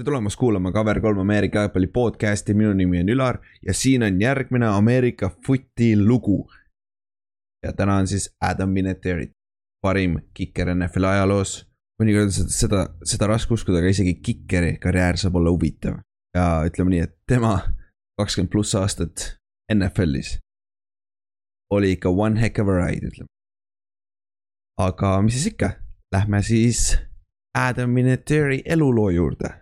tere tulemast kuulama Cover3 Ameerika jalgpalli podcast'i, minu nimi on Ülar ja siin on järgmine Ameerika footi lugu. ja täna on siis Adam Vinatieri, parim kiker NFL ajaloos. mõnikord seda, seda raske uskuda, aga isegi kikeri karjäär saab olla huvitav. ja ütleme nii, et tema kakskümmend pluss aastat NFL-is oli ikka one heck of a ride, ütleme. aga mis siis ikka, lähme siis Adam Vinatieri eluloo juurde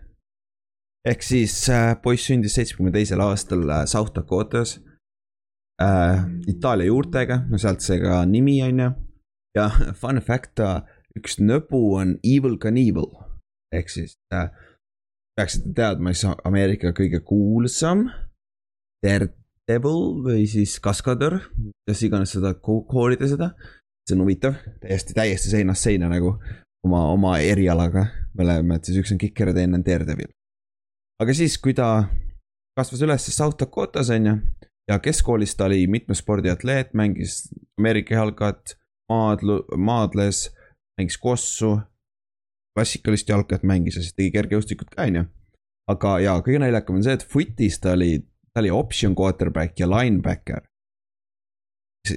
ehk siis äh, poiss sündis seitsmekümne teisel aastal äh, South Dakotas äh,. Itaalia juurtega, no sealt see ka nimi on ju. ja fun fact, üks nõbu on Evil Knievel ehk siis äh, peaksite teadma, siis Ameerika kõige kuulsam. Daredevil või siis kaskadör, kuidas iganes seda koolida seda. see on huvitav, täiesti, täiesti seinast seina nagu oma, oma erialaga. me oleme, et siis üks on kiker ja teine on Daredevil aga siis, kui ta kasvas üles South Dakotas, on ju, ja keskkoolis ta oli mitme spordiatleet, mängis Ameerika jalgat, maadlu-, maadles, mängis kossu, klassikalist jalkat mängis ja siis tegi kergejõustikut ka, on ju. aga, ja kõige naljakam on see, et footis ta oli, ta oli option quarterback ja linebacker.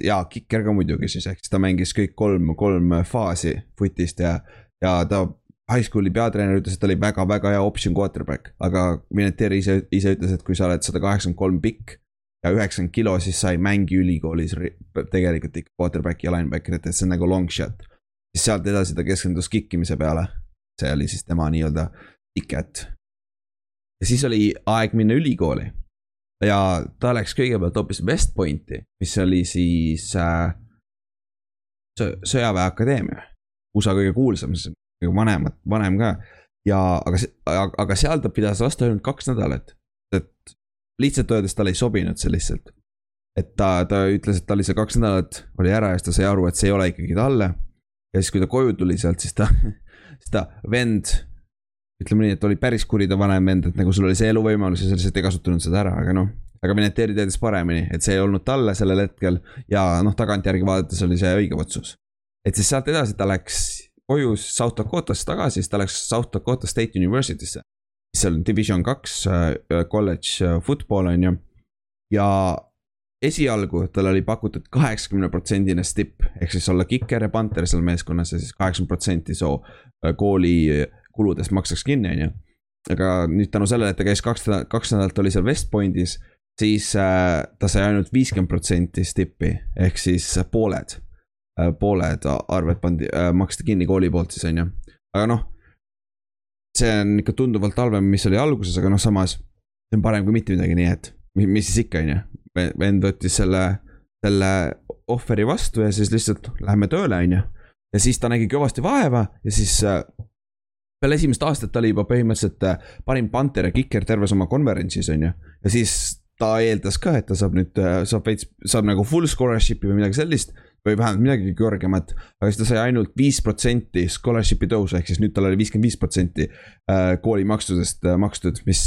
ja kiker ka muidugi siis, ehk siis ta mängis kõik kolm, kolm faasi footist ja, ja ta high school'i peatreener ütles, et ta oli väga-väga hea option quarterback, aga Vinatieri ise, ise ütles, et kui sa oled sada kaheksakümmend kolm pikk ja üheksakümmend kilo, siis sa ei mängi ülikoolis tegelikult ikka quarterback'i ja linebacker'it, et see on nagu long shot. siis sealt edasi ta keskendus kikkimise peale. see oli siis tema nii-öelda ticket. ja siis oli aeg minna ülikooli. ja ta läks kõigepealt hoopis West Pointi, mis oli siis äh, sõjaväe akadeemia. USA kõige kuulsam, vanemat, vanem ka. ja aga, aga seal ta pidas vastu ainult kaks nädalat, et lihtsalt öeldes talle ei sobinud see lihtsalt. et ta, ta ütles, et tal oli see kaks nädalat oli ära ja siis ta sai aru, et see ei ole ikkagi talle. ja siis, kui ta koju tuli sealt, siis ta, siis ta vend, ütleme nii, et oli päris kuri ta vanem vend, et nagu sul oli see eluvõimalus ja sa lihtsalt ei kasutanud seda ära, aga noh aga Vinatieri teadis paremini, et see ei olnud talle sellel hetkel ja noh, tagantjärgi vaadates oli see õige otsus. et siis sealt edasi ta läks koju South Dakotasse tagasi, siis ta läks South Dakota State University'sse. mis on division kaks äh, college äh, football on ju. ja esialgu tal oli pakutud kaheksakümne protsendine stip, ehk siis olla kiker ja panter seal meeskonnas ja siis kaheksakümmend protsenti soo äh, kooli kuludest maksaks kinni, on ju. aga nüüd tänu sellele, et ta käis kaks kaks nädalat oli seal West Pointis, siis äh, ta sai ainult viiskümmend protsenti stippi ehk siis pooled Äh, pooled arved pandi, äh, maksti kinni kooli poolt siis on ju, aga noh. see on ikka tunduvalt halvem, mis oli alguses, aga noh, samas see on parem kui mitte midagi, nii et mis, mis siis ikka on ju. vend võttis selle, selle ohveri vastu ja siis lihtsalt lähme tööle, on ju. ja siis ta nägi kõvasti vaeva ja siis äh, peale esimest aastat ta oli juba põhimõtteliselt parim panter ja kiker terves oma konverentsis, on ju. ja siis ta eeldas ka, et ta saab nüüd, saab veits, saab nagu full scholarship'i või midagi sellist või vähemalt midagi kõrgemat, aga siis ta sai ainult viis protsenti scholarship'i tõusu, ehk siis nüüd tal oli viiskümmend viis protsenti äh, kooli maksudest äh, makstud, mis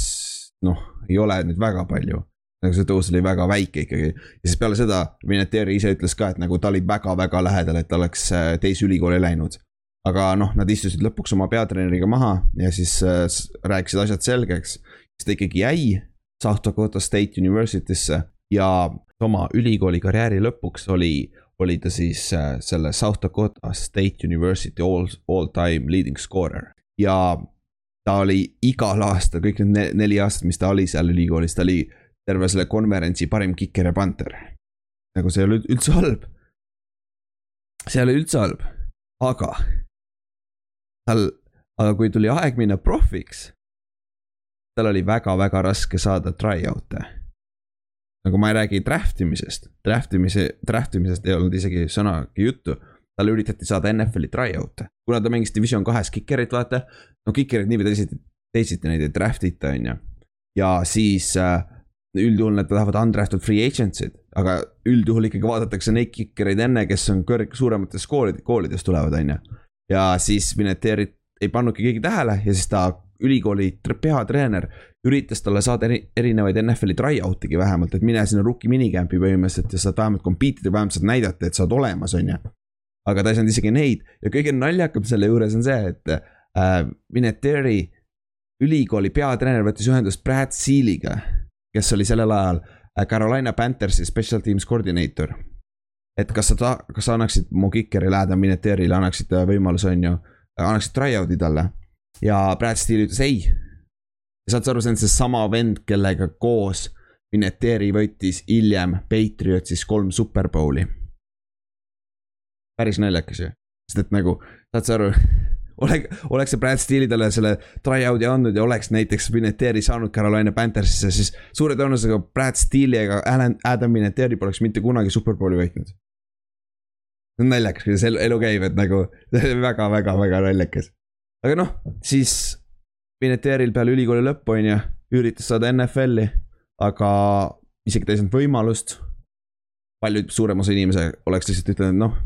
noh, ei ole nüüd väga palju. nagu see tõus oli väga väike ikkagi ja siis peale seda Vinatieri ise ütles ka, et nagu ta oli väga-väga lähedal, et ta oleks äh, teise ülikooli läinud. aga noh, nad istusid lõpuks oma peatreeneriga maha ja siis äh, rääkisid asjad selgeks, siis ta ikkagi jäi South Dakota State University'sse ja oma ülikooli karjääri lõpuks oli oli ta siis äh, selle South Dakota State University all, all time leading scorer ja ta oli igal aastal, kõik need neli aastat, mis ta oli seal ülikoolis, ta oli terve selle konverentsi parim kiker ja panter. nagu see ei ole üldse halb. see ei ole üldse halb, aga tal, aga kui tuli aeg minna profiks, tal oli väga-väga raske saada try-out'e nagu ma ei räägi draft imisest, draft imise, draft imisest ei olnud isegi sõnagi juttu. talle üritati saada NFL-i tryout'e, kuna ta mängis division kahes kikerit, vaata. no kikerid nii või teisiti, teisiti neid ei draft ita, on ju. ja siis äh, üldjuhul need lähevad undrafted free agency'd, aga üldjuhul ikkagi vaadatakse neid kikereid enne, kes on kõrg-, suurematest koolid, koolidest tulevad, on ju. ja siis Mineteerit ei pannudki keegi tähele ja siis ta ülikooli peatreener üritas talle saada eri, erinevaid NFL-i try-out'igi vähemalt, et mine sinna rookie minicamp'i põhimõtteliselt ja saad vähemalt compete ida, vähemalt saad näidata, et sa oled olemas, on ju. aga ta ei saanud isegi neid ja kõige naljakam selle juures on see, et äh, Vinatieri ülikooli peatreener võttis ühendust Brad Sealiga, kes oli sellel ajal äh, Carolina Panthersi special teams koordineeter. et kas sa ta-, kas sa annaksid mu kikerile Adam Mineterile, annaksid võimaluse, on ju, annaksid tryout'i talle. ja Brad Steele ütles ei. Saad sa aru, see on seesama vend, kellega koos Mineteri võitis hiljem Patriotsis kolm superbowli. päris naljakas ju, sest et nagu, saad sa aru oleks, oleks see Brad Steele talle selle tryout'i andnud ja oleks näiteks Vinatieri saanud Carolina Panthersisse, siis suure tõenäosusega Brad Steele ega Alan, Adam Vinatieri poleks mitte kunagi superbowli võitnud. see on naljakas, kuidas elu, elu käib, et nagu väga-väga-väga naljakas. aga noh, siis Vinatieril peale ülikooli lõppu on ju, üritas saada NFL-i, aga isegi ta ei saanud võimalust. palju suurem osa inimesi oleks lihtsalt ütelnud, noh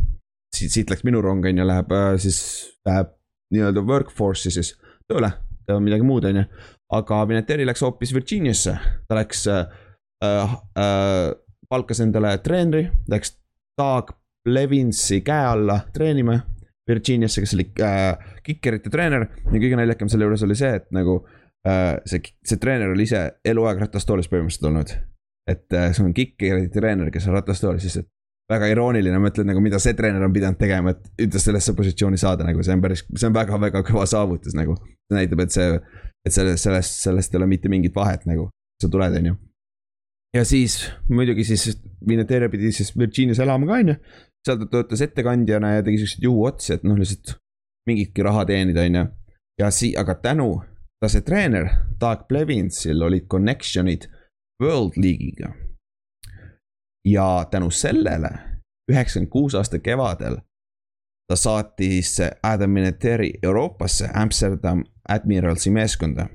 siit, siit läks minu rong, on ju, läheb äh, siis, läheb nii-öelda workforce'i siis tööle, teevad midagi muud, on ju. aga Vinatieri läks hoopis Virginiasse, ta läks äh,, äh, palkas endale treeneri, läks Doug Levinsi käe alla treenima. Virginiasse, kes oli äh, kikerite treener ja kõige naljakam selle juures oli see, et nagu äh, see, see treener oli ise eluaeg ratastoolis põhimõtteliselt olnud. et äh, see on kikerite treener, kes on ratastoolis, siis et väga irooniline, mõtled nagu, mida see treener on pidanud tegema, et üldse sellesse positsiooni saada, nagu see on päris, see on väga-väga kõva saavutus nagu. see näitab, et see, et sellest, sellest, sellest ei ole mitte mingit vahet nagu, sa tuled, on ju. ja siis muidugi siis Vineteria pidi siis Virginias elama ka, on ju. Seal ta töötas ettekandjana ja tegi siukseid juhuotsi, et noh, lihtsalt mingitki raha teenida, on ju. ja sii-, aga tänu, ta see treener, Doug Plevinsil olid connection'id World League'iga ja tänu sellele üheksakümmend kuus aasta kevadel ta saatis Adam Mineteri Euroopasse Amsterdam Admiralsi meeskonda.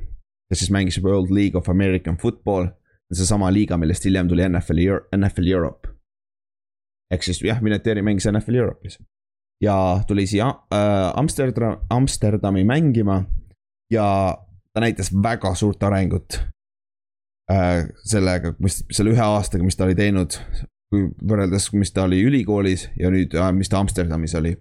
kes siis mängis World League of American Football, seesama liiga, millest hiljem tuli NFL, NFL Europe. Ehk siis jah, Mineteri mängis NFL Europe'is ja tuli siia äh, Amsterdam, Amsterdami mängima ja ta näitas väga suurt arengut äh, sellega, mis, selle ühe aastaga, mis ta oli teinud, kui võrreldes, mis ta oli ülikoolis ja nüüd äh,, mis ta Amsterdamis oli.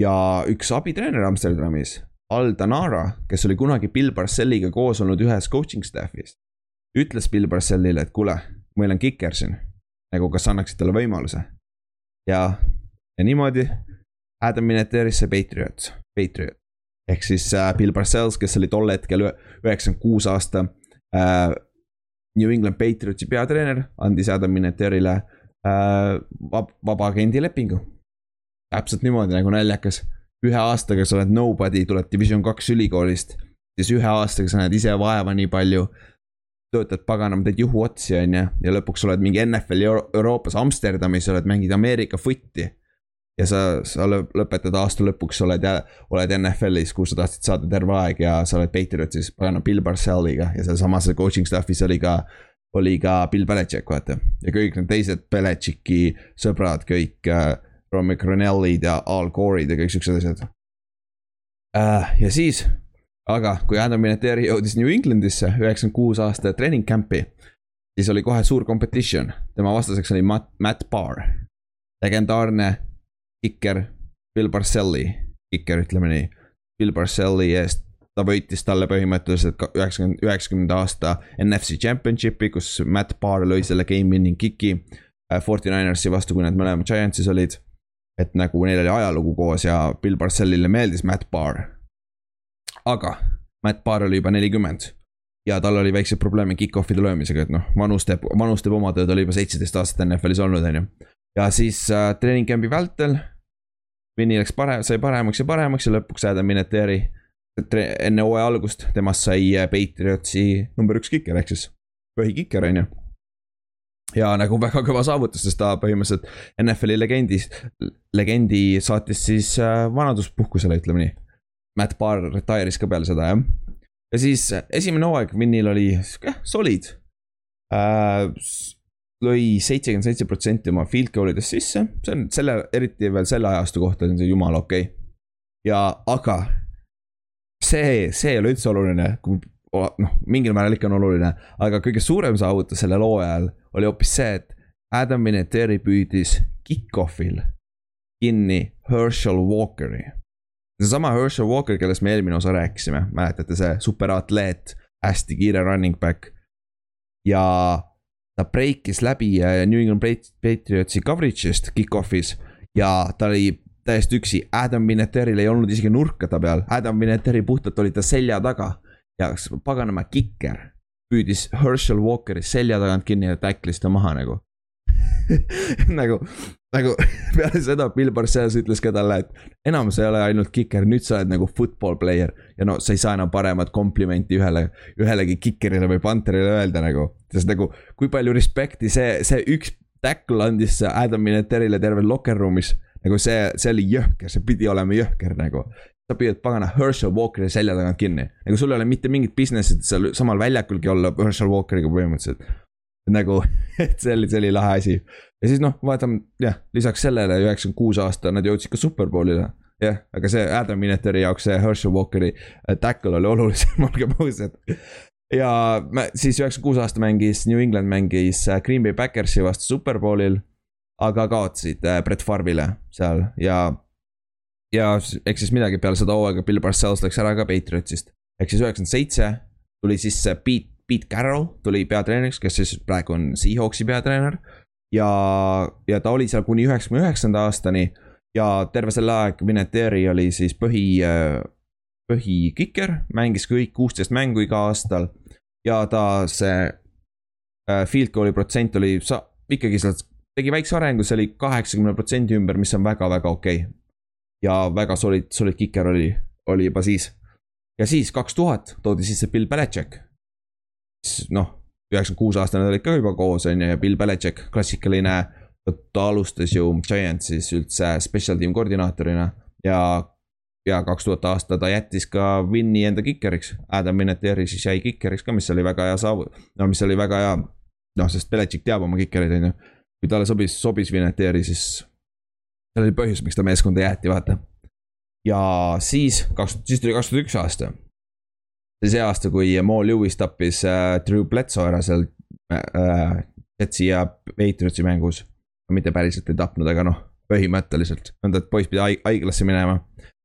ja üks abitreener Amsterdamis, Al Danara, kes oli kunagi Bill Parcelliga koos olnud ühes coaching staff'is, ütles Bill Parcellile, et kuule, meil on kiker siin, nagu kas annaksid talle võimaluse. Ja, ja niimoodi Adam Mineteris see Patriot, Patriot ehk siis äh, Bill Parcells, kes oli tol hetkel üheksakümmend kuus aasta äh, New England Patriotsi peatreener andis Adam Mineterile äh, vab-, vabaagendi lepingu. täpselt niimoodi nagu naljakas. ühe aastaga sa oled nobody, tuled division kaks ülikoolist. siis ühe aastaga sa näed ise vaeva nii palju. Töötad paganama, teed juhuotsi, on ju, ja lõpuks oled mingi NFL-i Euroopas Amsterdamis, oled, mängid Ameerika footi ja sa, sa lõpetad aasta lõpuks, oled, oled NFL-is, kuhu sa tahtsid saada terve aeg ja sa oled Patriotsis, pagana Bill Parcelliga ja sealsamas coaching staff'is oli ka, oli ka Bill Belichik, vaata. ja kõik need teised Belichiki sõbrad, kõik äh, Romy Cronellid ja Al Gore'id ja kõik siuksed asjad äh,. ja siis, aga kui Adam Vinatieri jõudis New Englandisse üheksakümmend kuus aasta treening camp'i, siis oli kohe suur competition, tema vastaseks oli Matt, Matt Barr, legendaarne kiker Bill Parcelli, kiker ütleme nii. Bill Parcelli eest, ta võitis talle põhimõtteliselt üheksakümmend, üheksakümnenda aasta NFC Championshipi, kus Matt Barr lõi selle game winning kicki. Äh, Forty Ninersi vastu, kui nad mõlemad Giantsis olid. et nagu neil oli ajalugu koos ja Bill Parcellile meeldis Matt Barr. Aga Matt Barr oli juba nelikümmend ja tal oli väikseid probleeme kick-off'ide löömisega, et noh, vanus teeb, vanus teeb oma tööd, oli juba seitseteist aastat NFL-is olnud, on ju. ja siis äh, treening camp'i vältel Vinni läks parem, sai paremaks ja paremaks ja lõpuks Adam Vinatieri enne hooaja algust, temast sai äh, Patriotsi number üks kiker, ehk siis põhikiker, on ju. ja nagu väga kõva saavutus, sest ta põhimõtteliselt NFL-i legendis, legendi saatis siis äh, vanaduspuhkusele, ütleme nii. Matt Barr retire'is ka peale seda, jah. ja siis esimene hooaeg Vinnil oli sihuke solid äh, lõi seitsekümmend seitse protsenti oma field goal idest sisse, see on selle, eriti veel selle ajastu kohta on see jumala okei okay.. ja, aga see, see ei ole üldse oluline, kui noh, mingil määral ikka on oluline, aga kõige suurem saavutus sellel hooajal oli hoopis see, et Adam Vinatieri püüdis kick-off'il kinni Herschel Walkeri. Seesama Herschel Walker, kellest me eelmine osa rääkisime, mäletate, see? Superatleet, hästi kiire running back. ja ta breikis läbi äh, New England Patriotsi coverage'ist kick-off'is. Ja ta oli täiesti üksi, Adam Vinetteril ei olnud isegi nurka ta peal, Adam Vinetteri puhtalt oli ta selja taga. ja paganama kikker püüdis Herschel Walkeri selja tagant kinni ja tacklis ta maha nagu. Nagu, nagu peale seda Bill Parcells ütles ka talle, et enam sa ei ole ainult kiker, nüüd sa oled nagu football player. ja no sa ei saa enam paremat komplimenti ühele, ühelegi kikerile või panterile öelda nagu. sest nagu, kui palju respekti see, see üks tackle andis Adam Vinetterile terve locker room'is. nagu see, see oli jõhker, see pidi olema jõhker nagu sa püüad pagana Herschel Walkeri selja tagant kinni. nagu sul ei ole mitte mingit business'it seal samal väljakulgi olla Herschel Walkeriga põhimõtteliselt nagu, et see oli, see oli lahe asi. ja siis noh, vaatame jah, lisaks sellele üheksakümmend kuus aasta nad jõudsid ka superbowlile. jah, aga see Adam Vineteri jaoks see Herschel Walkeri äh, tackle oli olulisem, olgem ausad. ja siis üheksakümmend kuus aasta mängis New England mängis äh, Green Bay Backersi vastu superbowlil. aga kaotasid äh, Brett Farvile seal ja, ja eks siis midagi peale seda hooaega Bill Parcells läks ära ka Patriotsist. ehk siis üheksakümmend seitse tuli siis Pete Pete Carroll tuli peatreeneriks, kes siis praegu on Seahawksi peatreener. ja, ja ta oli seal kuni üheksakümne üheksanda aastani ja terve selle aeg Vinatieri oli siis põhi, põhikiker, mängis kõik kuusteist mängu iga aastal. ja ta see äh, field goal'i protsent oli sa-, ikkagi sealt tegi väikse arengu, see oli kaheksakümne protsendi ümber, mis on väga-väga okei okay.. ja väga solid, solid kiker oli, oli juba siis. ja siis kaks tuhat toodi sisse Bill Belichik noh, üheksakümmend kuus aastane olid ka juba koos, on ju, ja Bill Belichik, klassikaline. ta alustas ju Giantsis üldse special team koordinaatorina ja, ja kaks tuhat aasta ta jättis ka Winni enda kikeriks. Adam Vinatieri siis jäi kikeriks ka, mis oli väga hea saavu-, no mis oli väga hea. noh, sest Belichik teab oma kikereid, on ju. kui talle sobis, sobis Vinatieri, siis seal oli põhjus, miks ta meeskonda jäeti, vaata. ja siis kaks, siis tuli kaks tuhat üks aasta see aasta, kui Mo Lewis tappis äh, Drew Bledsoe ära seal äh, Jetsi ja Patriotsi mängus. mitte päriselt ei tapnud, aga noh, põhimõtteliselt, nõnda, et poiss pidi haiglasse minema.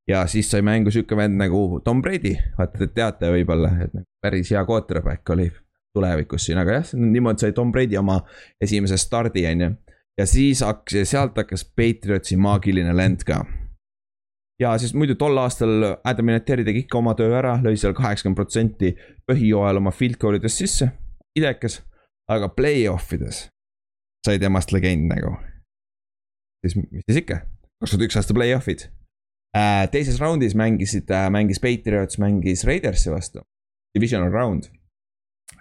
ja siis sai mängu sihuke vend nagu Tom Brady, vaata te teate võib-olla, et nagu päris hea quarterback oli tulevikus siin, aga jah, niimoodi sai Tom Brady oma esimese stardi, on ju. ja siis hakkas, sealt hakkas Patriotsi maagiline lend ka ja siis muidu tol aastal Adam Vinatieri tegi ikka oma töö ära, lõi seal kaheksakümmend protsenti põhijooajal oma field goal idest sisse, idekas. aga play-off ides sai temast legend nagu. siis, mis siis ikka, kaks tuhat üks aasta play-off'id äh,. teises raundis mängisid äh,, mängis Patriots, mängis Raidersi vastu, divisional round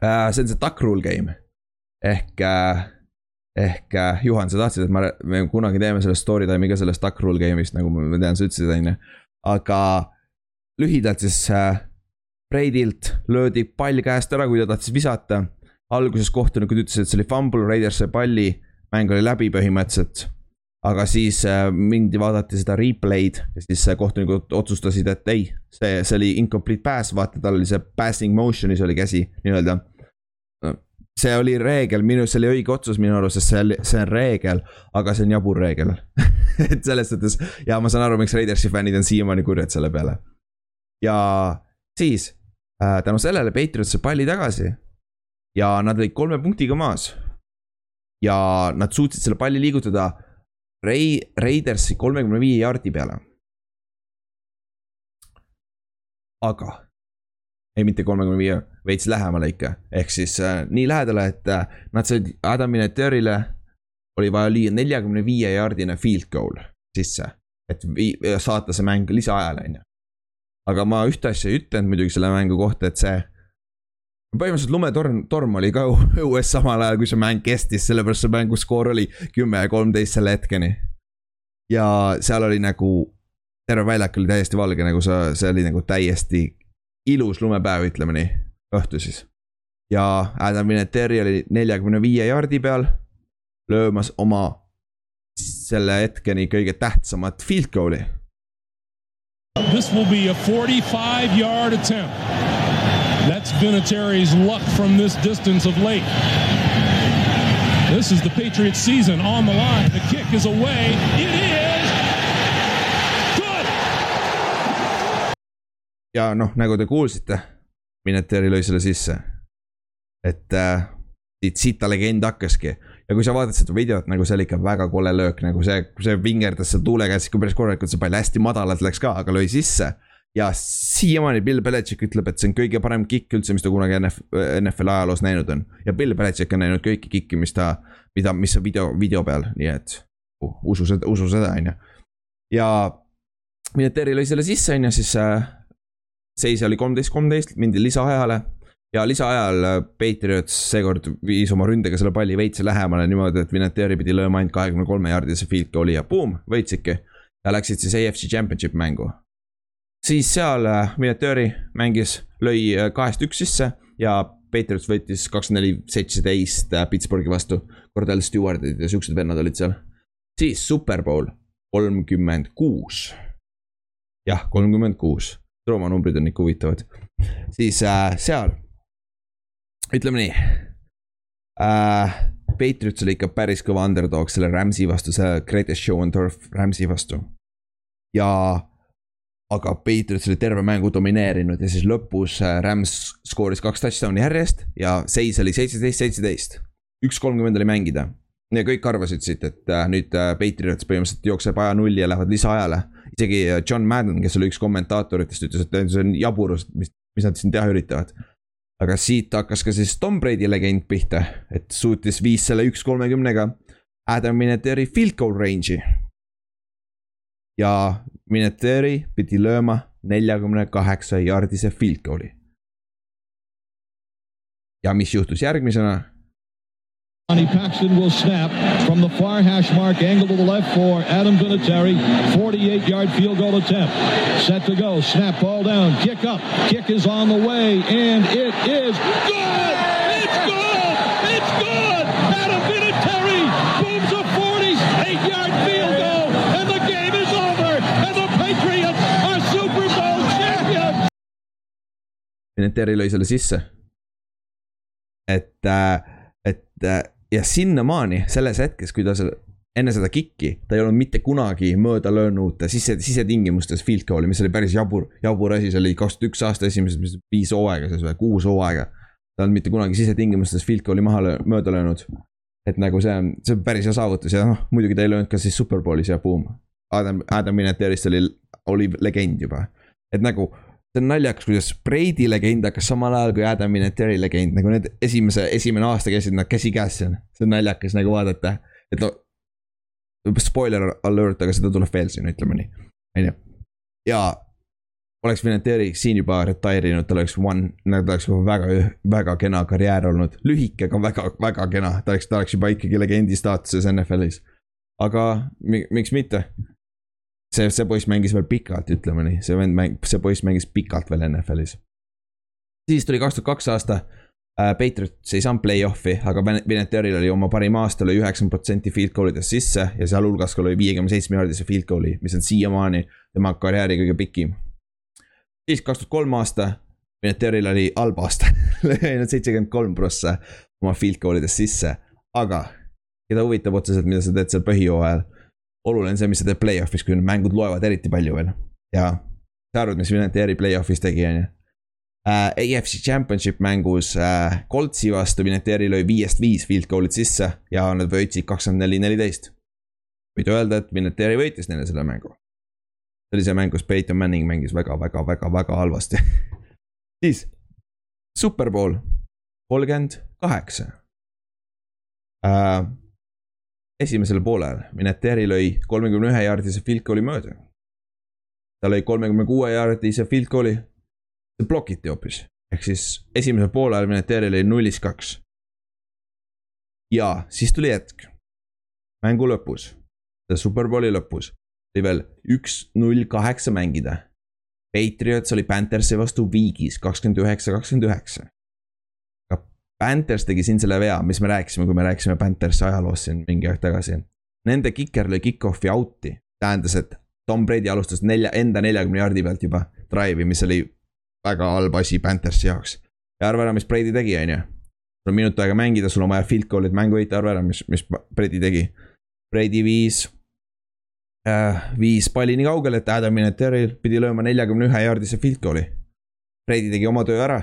äh,. see on see duck rule game ehk ehk äh, Juhan, sa tahtsid, et ma, me kunagi teeme sellest story time'i ka sellest duck rule game'ist, nagu ma tean, sa ütlesid, on ju. aga lühidalt siis äh, Breidilt löödi pall käest ära, kui ta tahtis visata. alguses kohtunikud ütlesid, et see oli fumble, Raiders sai palli, mäng oli läbi põhimõtteliselt. aga siis äh, mindi, vaadati seda replay'd ja siis äh, kohtunikud otsustasid, et ei, see, see oli incomplete pass, vaata, tal oli see passing motion'is oli käsi nii-öelda see oli reegel, minu, see oli õige otsus minu arust, sest see oli, see on reegel, aga see on jabur reegel et selles suhtes ja ma saan aru, miks Raidersi fännid on siiamaani kurjad selle peale. ja siis äh, tänu sellele Patriots sai palli tagasi ja nad olid kolme punktiga maas. ja nad suutsid selle palli liigutada Rai-, Raidersi kolmekümne viie jaardi peale. aga ei, mitte kolmekümne viie, veits lähemale ikka, ehk siis äh, nii lähedale, et äh, nad said Adam Vinatieri'le oli vaja lüüa neljakümne viie jaardine field goal sisse, et saata see mäng lisaajale, on ju. aga ma ühte asja ei ütelnud muidugi selle mängu kohta, et see põhimõtteliselt lumetorm, torm oli ka õues samal ajal, kui see mäng kestis, sellepärast see mängu skoor oli kümme ja kolmteist selle hetkeni. ja seal oli nagu, terve väljak oli täiesti valge, nagu sa, see oli nagu täiesti ilus lumepäev, ütleme nii, õhtu siis. ja Adam Vinatieri oli neljakümne viie jaardi peal, löömas oma selle hetkeni kõige tähtsamat field goal'i. This will be a forty-five yard attempt. That's Vinatieri's luck from this distance of late. This is the Patriots season on the line. The kick is away. It is ja noh, nagu te kuulsite, Mineteri lõi selle sisse. et äh, siit, ta legend hakkaski ja kui sa vaatad seda videot, nagu see oli ikka väga kole löök, nagu see, see vingerdas seal tuule käes ikka päris korralikult, see pall hästi madalalt läks ka, aga lõi sisse. ja siiamaani Bill Belichik ütleb, et see on kõige parem kikk üldse, mis ta kunagi NF, NFL ajaloos näinud on. ja Bill Belichik on näinud kõiki kikki, mis ta, mida, mis on video, video peal, nii et uh, usu seda, usu seda, on ju. ja Mineteri lõi selle sisse, on ju, siis äh, seis oli kolmteist, kolmteist, mindi lisaajale ja lisaajal äh, Patriots seekord viis oma ründega selle palli veits lähemale niimoodi, et Vinatieri pidi lööma ainult kahekümne kolme jaardise field goal'i ja boom, võitsidki. ja läksid siis AFC Championship mängu. siis seal Vinatieri äh, mängis, lõi äh, kahest üks sisse ja Patriots võitis kakskümmend neli, seitseteist Pittsburghi vastu. Cordell Stewardid ja siuksed vennad olid seal. siis Superbowl kolmkümmend kuus. jah, kolmkümmend kuus, Rooma numbrid on ikka huvitavad. siis äh, seal ütleme nii äh,. Patriots oli ikka päris kõva underdog selle Rams'i vastu, selle Greatest Show on Turf Rams'i vastu. ja, aga Patriots oli terve mängu domineerinud ja siis lõpus äh, Rams skooris kaks touchdown'i järjest ja seis oli seitseteist, seitseteist. üks kolmkümmend oli mängida ja kõik arvasid siit, et äh, nüüd äh, Patriots põhimõtteliselt jookseb aja nulli ja lähevad lisaajale. Isegi John Madden, kes oli üks kommentaatoritest, ütles, et see on jaburus, mis, mis nad siin teha üritavad aga siit hakkas ka siis Tom Brady legend pihta, et suutis viis selle üks kolmekümnega Adam Mineteri field goal range'i. ja Mineteri pidi lööma neljakümne kaheksa jaardise field goal'i. ja mis juhtus järgmisena Johnny Paxton will snap from the far hash mark, angle to the left for Adam Vinatieri. 48 yard field goal attempt. Set to go. Snap ball down. Kick up. Kick is on the way, and it is good. It's good. It's good. Adam Vinatieri booms a 48 yard field goal, and the game is over. And the Patriots are Super Bowl champions. Vinatieri lõi selle sisse. et, äh, et äh, ja sinnamaani, selles hetkes, kui ta seal enne seda kikki, ta ei olnud mitte kunagi mööda löönud sise, sisetingimustes field goal'i, mis oli päris jabur, jabur asi, see oli kaks tuhat üks aasta esimesed viis hooaega, siis või kuus hooaega. ta ei olnud mitte kunagi sisetingimustes field goal'i maha löö, mööda löönud. et nagu see on, see on päris hea saavutus ja noh, muidugi ta ei löönud ka siis superbowlis ja boom. Adam, Adam Vinatierist oli, oli legend juba, et nagu see on naljakas, kuidas Brady legend hakkas samal ajal kui Adam Vinatieri legend, nagu need esimese, esimene aasta käisid nad käsikäes siin. see on naljakas nagu vaadata, et no. Spoiler alert, aga seda tuleb veel siin, ütleme nii, on ju. ja oleks Vinatieri siin juba retire inud, tal oleks one, tal oleks juba väga, väga kena karjäär olnud, lühike, aga väga, väga kena, ta oleks, ta oleks juba ikkagi legendi staatuses NFL-is. aga miks mitte see, see poiss mängis veel pikalt, ütleme nii, see vend mäng-, see poiss mängis pikalt veel NFL-is. siis tuli kaks tuhat kaks aasta äh,. Patriots ei saanud play-off'i, aga Veneteril oli oma parim aasta, lõi üheksakümmend protsenti field goal idest sisse ja sealhulgas ka lõi viiekümne seitsme jaardise field goal'i, mis on siiamaani tema karjääri kõige pikim. siis kaks tuhat kolm aasta, Veneteril oli halb aasta lõi ainult seitsekümmend kolm prossa oma field goal idest sisse, aga keda huvitab otseselt, mida sa teed seal põhijooajal oluline see, mis sa teed play-off'is, kui need mängud loevad eriti palju veel. ja sa arvad, mis Vinatieri play-off'is tegi, on ju. Äh, AFC Championship mängus äh, Coltsi vastu Vinatieri lõi viiest viis field goal'id sisse ja nad võitsid kakskümmend neli, neliteist. võid öelda, et Vinatieri võitis neile selle mängu. see oli see mäng, kus Peyton Manning mängis väga, väga, väga, väga halvasti siis, Superbowl kolmkümmend kaheksa äh, esimesel poolel Mineteri lõi kolmekümne ühe jaardise field goal'i mööda. ta lõi kolmekümne kuue jaardise field goal'i, see blokiti hoopis, ehk siis esimesel poolel Mineteri lõi nullist kaks. ja siis tuli hetk, mängu lõpus, Superbowli lõpus, oli veel üks, null, kaheksa mängida. Patriots oli Panthersi vastu viigis kakskümmend üheksa, kakskümmend üheksa Panthers tegi siin selle vea, mis me rääkisime, kui me rääkisime Panthersi ajaloost siin mingi aeg tagasi. Nende kiker lõi kick-off'i out'i, tähendas, et Tom Brady alustas nelja, enda neljakümne jaardi pealt juba drive'i, mis oli väga halb asi Panthersi jaoks. ja arva ära, mis Brady tegi, on ju. sul on minut aega mängida, sul on vaja field goal'id mängu võita, arva ära, mis, mis Brady tegi. Brady viis äh,, viis palli nii kaugele, et Adam Vinatieri pidi lööma neljakümne ühe jaardise field goal'i Brady tegi oma töö ära.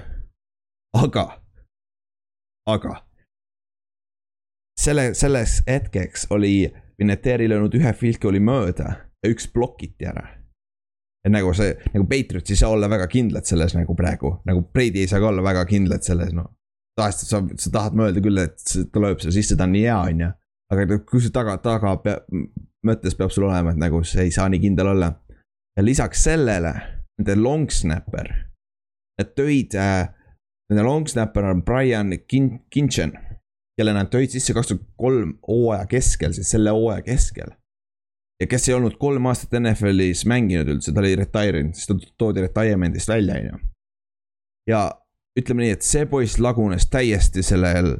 aga, aga. selle, selles hetkeks oli Vinatieri löönud ühe field goal'i mööda ja üks blokiti ära. et nagu see, nagu Patriots ei saa olla väga kindlad selles nagu praegu, nagu Brady ei saa ka olla väga kindlad selles, noh. tahast, sa, sa tahad mõelda küll, et ta lööb selle sisse, ta on nii hea, on ju. aga kui see taga, taga pea, mõttes peab sul olema, et nagu see ei saa nii kindel olla. ja lisaks sellele, nende long snapper, nad tõid äh,, nende long snapper on Brian Kin-, Kinchen kelle nad tõid sisse kaks tuhat kolm hooaja keskel, siis selle hooaja keskel. ja kes ei olnud kolm aastat NFL-is mänginud üldse, ta oli retire inud, siis ta toodi retirement'ist välja, on ju. ja ütleme nii, et see poiss lagunes täiesti sellel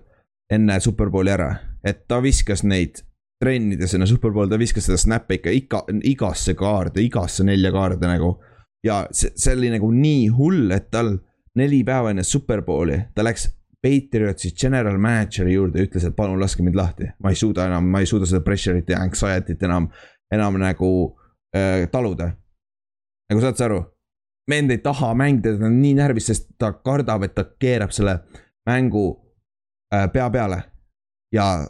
enne Superbowli ära, et ta viskas neid trennides enne Superbowli, ta viskas seda snap'e ikka iga, igasse kaarde, igasse nelja kaarde nagu. ja see, see oli nagu nii hull, et tal neli päeva enne Superbowli, ta läks Patriotsi general manager'i juurde, ütles, et palun laske mind lahti, ma ei suuda enam, ma ei suuda seda pressure'it ja anxiety't enam, enam nagu äh, taluda. nagu saad sa aru? vend ei taha mängida, ta on nii närvis, sest ta kardab, et ta keerab selle mängu äh, pea peale. ja,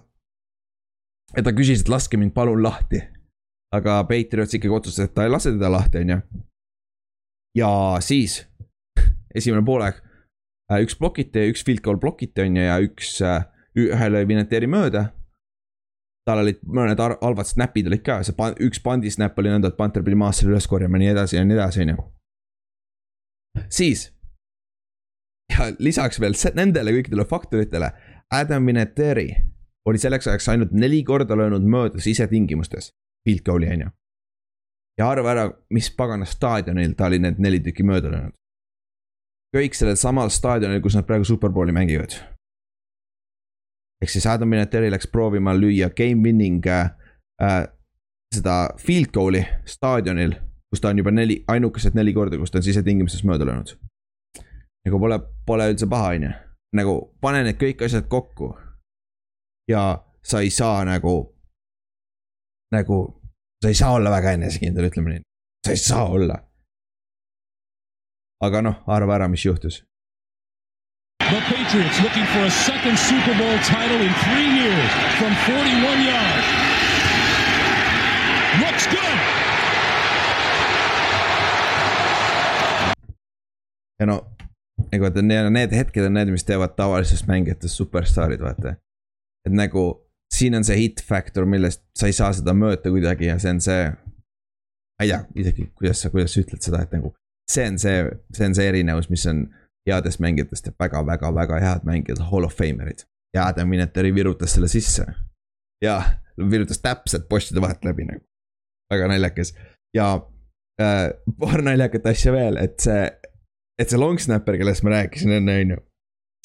ja ta küsis, et laske mind palun lahti. aga Patriots ikkagi otsustas, et ta ei lase teda lahti, on ju. ja siis esimene poolaeg Äh, üks blokiti, üks field goal blokiti on ju ja üks, äh, ühele Vinatieri mööda. tal olid mõned halvad snap'id olid ka, see pan-, üks pandi snap oli nõnda, et Panther pidi maast selle üles korjama ja nii edasi ja nii edasi, on ju. siis. ja lisaks veel nendele kõikidele faktoritele, Adam Vinatieri oli selleks ajaks ainult neli korda löönud mööda sisetingimustes, field goal'i on ju. ja arva ära, mis pagana staadionil ta oli need neli tükki mööda löönud kõik sellel samal staadionil, kus nad praegu superbowli mängivad. ehk siis Adam Vinatieri läks proovima lüüa game winning äh, äh, seda field goal'i staadionil, kus ta on juba neli, ainukesed neli korda, kus ta on sisetingimustes mööda löönud. nagu pole, pole üldse paha, on ju, nagu pane need kõik asjad kokku. ja sa ei saa nagu, nagu, sa ei saa olla väga enesekindel, ütleme nii, sa ei saa olla aga noh, arva ära, mis juhtus. The Patriots looking for a second Super Bowl title in three years from 41 yards. Looks good. ja no, nagu vaata need hetked on need, mis teevad tavalisest mängijatest superstaarid, vaata. et nagu siin on see hit factor, millest sa ei saa seda mõõta kuidagi ja see on see. ma ei tea isegi, kuidas sa, kuidas sa ütled seda, et nagu see on see, see on see erinevus, mis on headest mängijatest ja väga-väga-väga head mängijad, hall of famer'id. ja Adam Vinatieri virutas selle sisse. ja virutas täpselt postide vahelt läbi nagu, väga naljakas ja äh, paar naljakat asja veel, et see, et see long snapper, kellest ma rääkisin enne, on ju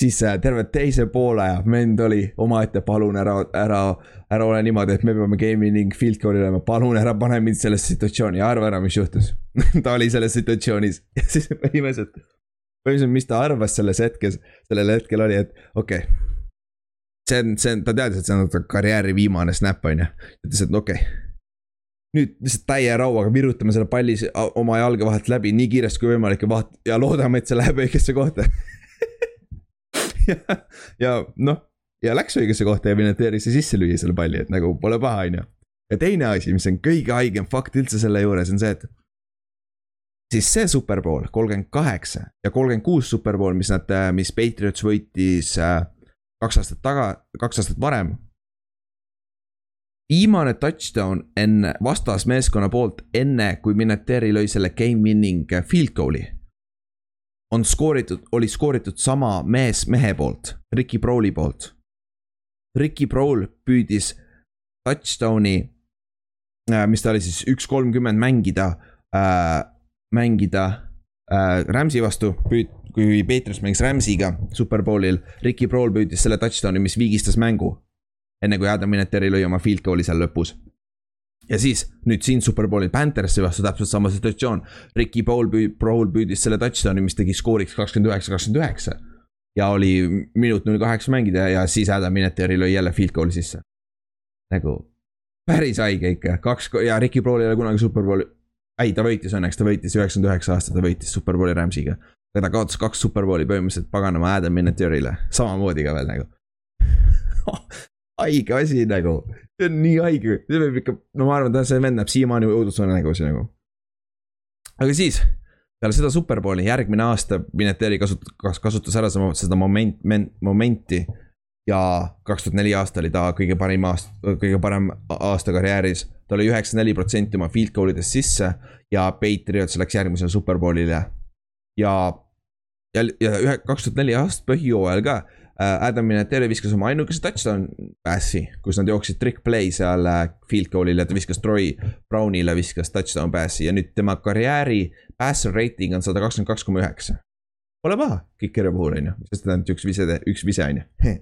siis äh, terve teise poolaja vend oli omaette, palun ära, ära, ära ole niimoodi, et me peame gaming field goal'i olema, palun ära pane mind sellesse situatsiooni arva ära, mis juhtus. Ta oli selles situatsioonis. Ja siis põhimõtteliselt, põhimõtteliselt, mis ta arvas selles hetkes, sellel hetkel oli, et okei. Okay, see on, see on, ta teadis, et see on karjääri viimane snap, on ju. ütles, et okei. Okay.. nüüd lihtsalt täie rauaga virutame selle palli oma jalge vahelt läbi nii kiiresti kui võimalik ja vaat- ja loodame, et see läheb õigesse kohta ja, ja noh, ja läks õigesse kohta ja Vinatieri sai sisse lüüa selle palli, et nagu pole paha, on ju. ja teine asi, mis on kõige haigem fakt üldse selle juures, on see, et siis see superpool, kolmkümmend kaheksa ja kolmkümmend kuus superpool, mis nad, mis Patriots võitis äh, kaks aastat taga, kaks aastat varem. viimane touchdown enne vastasmeeskonna poolt, enne kui Minateri lõi selle game winning field goal'i on skooritud, oli skooritud sama mees mehe poolt, Ricky Prowli poolt. Ricky Prowl püüdis touchdown'i, äh, mis ta oli siis üks kolmkümmend mängida äh,, mängida äh, Rams'i vastu, püüd-, kui Patriots mängis Rams'iga Superbowlil, Ricky Prowl püüdis selle touchdown'i, mis viigistas mängu. enne kui Adam Vinatieri lõi oma field goal'i seal lõpus ja siis nüüd siin Superbowlil Panthersi vastu täpselt sama situatsioon. Ricky Paul püü-, Paul püüdis selle touchdown'i, mis tegi skooriks kakskümmend üheksa, kakskümmend üheksa. ja oli minut null kaheksa mängida ja siis Adam Mineteri lõi jälle field goal'i sisse. nagu päris haige ikka, kaks ja Ricky Paul ei ole kunagi Superbowli. ei, ta võitis õnneks, ta võitis üheksakümmend üheksa aastat, ta võitis Superbowli Rams'iga. ta kaotas kaks superbowli põhimõtteliselt paganama Adam Vinatieri'le, samamoodi ka veel nagu haige asi nagu, see on nii haige, see võib ikka, no ma arvan, ta, see vend näeb siiamaani õudusvõnenägusi nagu. aga siis, peale seda superbowli järgmine aasta Vinatieri kasut-, kasutas ära seda, seda moment, momenti ja kaks tuhat neli aasta oli ta kõige parim aasta, kõige parem aasta karjääris. ta oli üheksakümmend neli protsenti oma field goal idest sisse ja Patriots läks järgmisele superbowlile. ja, ja, ja ühe, kaks tuhat neli aasta põhijooajal ka Adam Vinatieri viskas oma ainukese touchdown pass'i, kus nad jooksid trick play seal äh, field goal'il ja ta viskas Troy Brownile viskas touchdown pass'i ja nüüd tema karjääri passer rating on sada kakskümmend kaks koma üheksa Pole paha, Kikeri puhul on ju, sest ta on üks vise, üks vise on ju.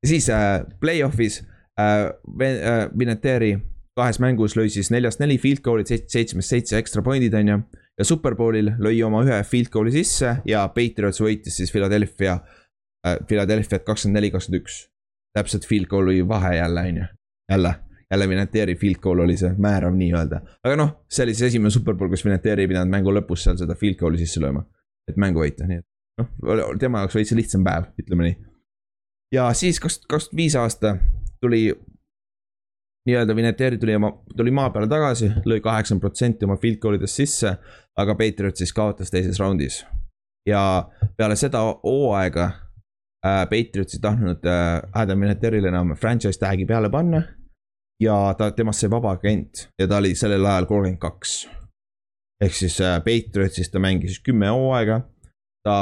ja siis äh, play-off'is äh, äh, Vinatieri kahes mängus lõi siis neljast neli field goal'id, seitsmest seitse ekstra point'id on ju. ja Superbowlil lõi oma ühe field goal'i sisse ja Patriots võitis siis Philadelphia äh,, Philadelphia't kakskümmend neli, kakskümmend üks. täpselt field goal'i vahe jälle on ju, jälle jälle Vinatieri field goal oli see määrav nii-öelda, aga noh, see oli siis esimene superbowl, kus Vinatieri ei pidanud mängu lõpus seal seda field goal'i sisse lööma. et mängu võita, nii et noh, tema jaoks veits lihtsam päev, ütleme nii. ja siis kaks, kaks tuhat viis aasta tuli nii-öelda Vinatieri tuli oma, tuli maa peale tagasi, lõi kaheksakümmend protsenti oma field goal idest sisse, aga Patriot siis kaotas teises raundis. ja peale seda hooaega äh, Patriots ei tahtnud äh, Adam Vinatierile enam franchise tag'i peale panna. ja ta, temast sai vaba agent ja ta oli sellel ajal kolmkümmend kaks. ehk siis äh, Patriotsis ta mängis kümme hooaega ta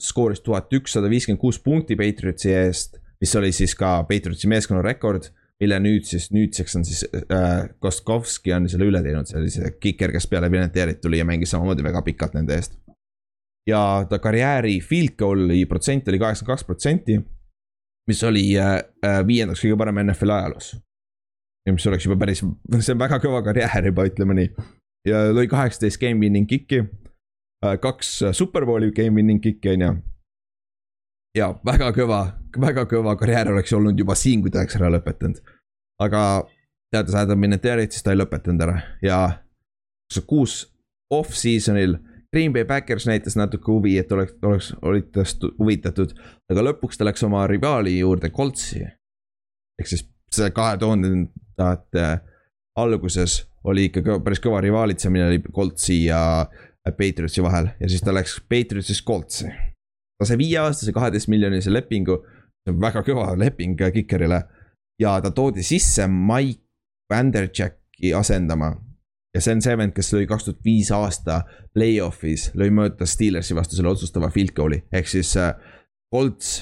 skooris tuhat ükssada viiskümmend kuus punkti Patriotsi eest, mis oli siis ka Patriotsi meeskonna rekord, mille nüüd siis, nüüdseks on siis äh, Kostkovski on selle üle teinud, see kiker, kes peale Vinatieri tuli ja mängis samamoodi väga pikalt nende eest. Ja ta karjääri field goal'i protsent oli kaheksakümmend kaks protsenti, mis oli äh, äh, viiendaks kõige parem NFL ajaloos. ja mis oleks juba päris, see on väga kõva karjäär juba, ütleme nii. ja lõi kaheksateist game winning kick'i Äh, kaks superbowli game winning kick'i on ju. ja väga kõva, väga kõva karjäär oleks olnud juba siin, kui ta oleks ära lõpetanud. aga teades Adam Vinatieri't, siis ta ei lõpetanud ära ja kuus off-season'il Green Bay Backers näitas natuke huvi, et oleks, oleks, olid tast huvitatud, aga lõpuks ta läks oma rivaali juurde, Coltsi. ehk siis see kahe tuhandendate alguses oli ikka päris kõva rivaalitsemine oli Coltsi ja Patriotsi vahel ja siis ta läks Patriotsist Coltsi. ta sai viieaastase kaheteist miljonilise lepingu, see on väga kõva leping Kikerile. ja ta toodi sisse Mike Vanderjacki asendama. Ja see on see vend, kes lõi kaks tuhat viis aasta play-off'is, lõi mööda Steelersi vastu selle otsustava field goal'i, ehk siis äh, Colts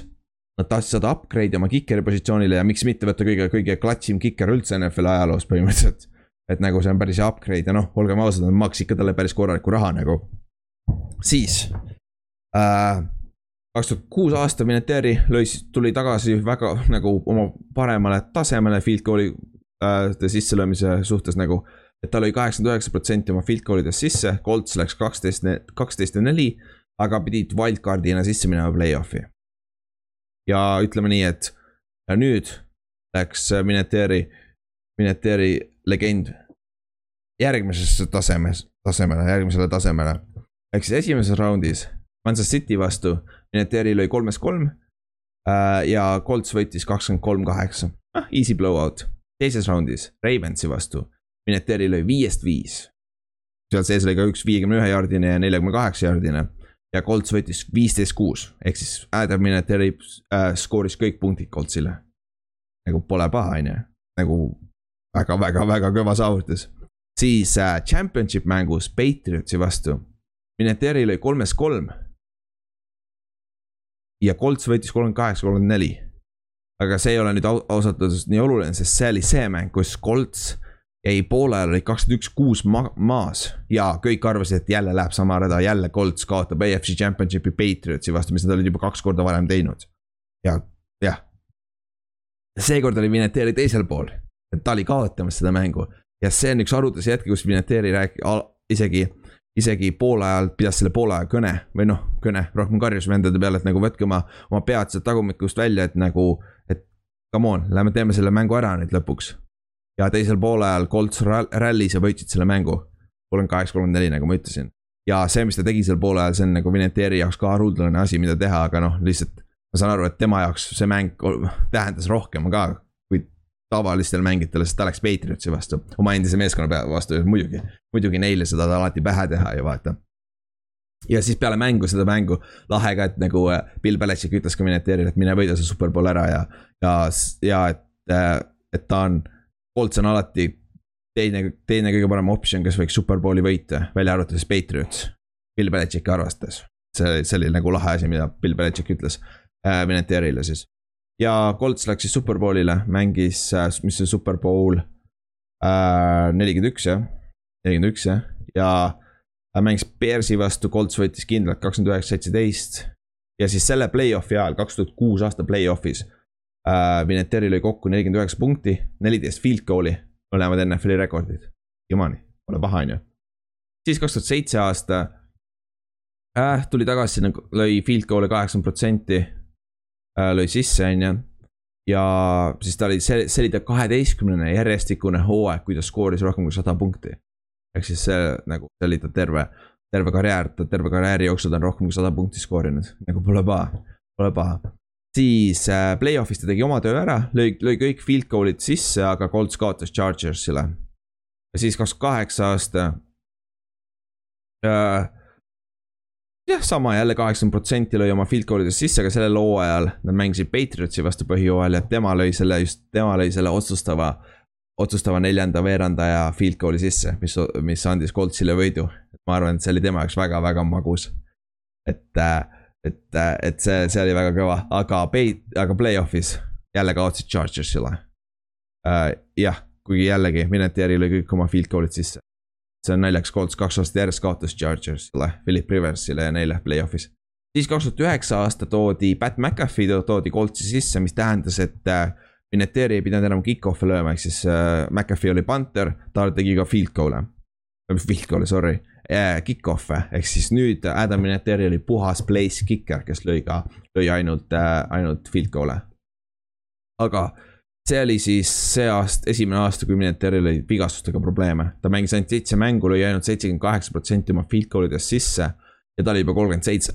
Nad tahtsid saada upgrade'i oma kikeri positsioonile ja miks mitte võtta kõige, kõige klatšim kiker üldse NFL ajaloos põhimõtteliselt et nagu see on päris upgrade ja noh, olgem ausad, nad maksid ka talle päris korralikku raha nagu. siis äh,. kaks tuhat kuus aasta Vinatieri lõi, tuli tagasi väga nagu oma paremale tasemele field goal'i äh, sisselöömise suhtes nagu. Et ta lõi kaheksakümmend üheksa protsenti oma field goal idest sisse, Colts läks kaksteist, kaksteist ja neli, aga pidid wildcard'ina sisse minema play-off'i. ja ütleme nii, et nüüd läks Vinatieri, Vinatieri legend järgmisesse tasemes, tasemele, järgmisele tasemele. ehk siis esimeses raundis Kansas City vastu, Vinatieri lõi kolmest kolm äh,. ja Colts võitis kakskümmend kolm, kaheksa, noh easy blowout. teises raundis Ravensi vastu, Vinatieri lõi viiest viis. seal sees oli ka üks viiekümne ühe jaardine ja neljakümne kaheksa jaardine ja Colts võitis viisteist kuus, ehk siis Adam Vinatieri äh, skooris kõik punktid Coltsile. nagu pole paha, on ju, nagu väga-väga-väga kõva saavutus. siis äh, championship mängus Patriotsi vastu, Vinatieri lõi kolmest kolm. ja Colts võitis kolmkümmend kaheksa, kolmkümmend neli. aga see ei ole nüüd ausalt öeldes nii oluline, sest see oli see mäng, kus Colts jäi poole ajal oli kakskümmend üks, kuus ma maas ja kõik arvasid, et jälle läheb sama rada, jälle Colts kaotab AFC Championshipi Patriotsi vastu, mis nad olid juba kaks korda varem teinud. ja, jah. seekord oli Vinatieri teisel pool ta oli kaotamas seda mängu. ja see on üks arutlusi hetke, kus Vinatieri rääk-, isegi, isegi poole ajal pidas selle poole aja kõne või noh, kõne, rohkem karjus vendade peale, et nagu võtke oma, oma pead sealt tagumikust välja, et nagu, et come on, lähme teeme selle mängu ära nüüd lõpuks. Ja teisel poolajal Colts rallis ja võitsid selle mängu. kolmkümmend kaheksa, kolmkümmend neli, nagu ma ütlesin. ja see, mis ta tegi seal poole ajal, see on nagu Vinatieri jaoks ka haruldane asi, mida teha, aga noh, lihtsalt. ma saan aru, et tema jaoks see mäng tähendas rohkem ka kui tavalistel mängijatel, sest ta läks Patriotsi vastu, oma endise meeskonna vastu, muidugi. muidugi neile seda alati pähe teha ju vaata ja siis peale mängu, seda mängu, lahe ka, et nagu äh, Bill Belichik ütles ka Mineteerile, et mine võida see superbowl ära ja, ja, ja et, äh, et ta on, Colts on alati teine, teine kõige parem optsioon, kes võiks superbowli võita, välja arvatud siis Patriots. Bill Belichiki arvestas, see, see oli nagu lahe asi, mida Bill Belichik ütles äh, Mineteerile siis. ja Colts läks siis superbowlile, mängis äh,, mis see superbowl äh,, nelikümmend üks jah, nelikümmend üks jah, ja mängis Bearsi vastu, Colts võitis kindlalt kakskümmend üheksa, seitseteist. ja siis selle play-off'i ajal, kaks tuhat kuus aasta play-off'is äh,. Vinatieri lõi kokku nelikümmend üheksa punkti, neliteist field goal'i, mõlemad NFL-i rekordid. jumani, pole paha, on ju. siis kaks tuhat seitse aasta äh,. tuli tagasi lõi field goal'e kaheksakümmend protsenti äh,. lõi sisse, on ju ja siis ta oli, see, see oli ta kaheteistkümnene järjestikune hooaeg, kui ta skooris rohkem kui sada punkti ehk siis see nagu, see oli ta terve, terve karjäär, ta terve karjääri jooksul ta on rohkem kui sada punkti skoorinud, nagu pole paha, pole paha. Siis äh, play-off'is ta tegi oma töö ära, lõi, lõi kõik field goal'id sisse, aga Colts kaotas Chargersile. ja siis kakskümmend kaheksa aasta äh,. jah, sama jälle kaheksakümmend protsenti lõi oma field goal idest sisse, aga sellel hooajal nad mängisid Patriotsi vastu põhjooajal ja tema lõi selle just, tema lõi selle otsustava otsustava neljanda veerandaja field goal'i sisse, mis, mis andis Coltsile võidu. ma arvan, et see oli tema jaoks väga-väga magus. et, et, et see, see oli väga kõva, aga pay, aga play-off'is jälle kaotasid Chargersile uh,. jah, kuigi jällegi, Minetieri lõi kõik oma field goal'id sisse. see on naljakas, Colts kaks aastat järjest kaotas Chargersile, Philip Riversile ja neile play-off'is siis kaks tuhat üheksa aasta toodi Pat McAfee toodi Coltsi sisse, mis tähendas, et uh, Vinatieri ei pidanud enam kick-off'e lööma, ehk siis äh, McAfee oli punter, ta tegi ka field goal'e. Field goal'e, sorry äh,, kick-off'e, ehk siis nüüd Adam Vinatieri oli puhas place kicker, kes lõi ka, lõi ainult äh,, ainult field goal'e. aga see oli siis see aasta, esimene aasta, kui Vinatieril oli vigastustega probleeme, ta mängis ainult seitse mängu, lõi ainult seitsekümmend kaheksa protsenti oma field goal idest sisse ja ta oli juba kolmkümmend seitse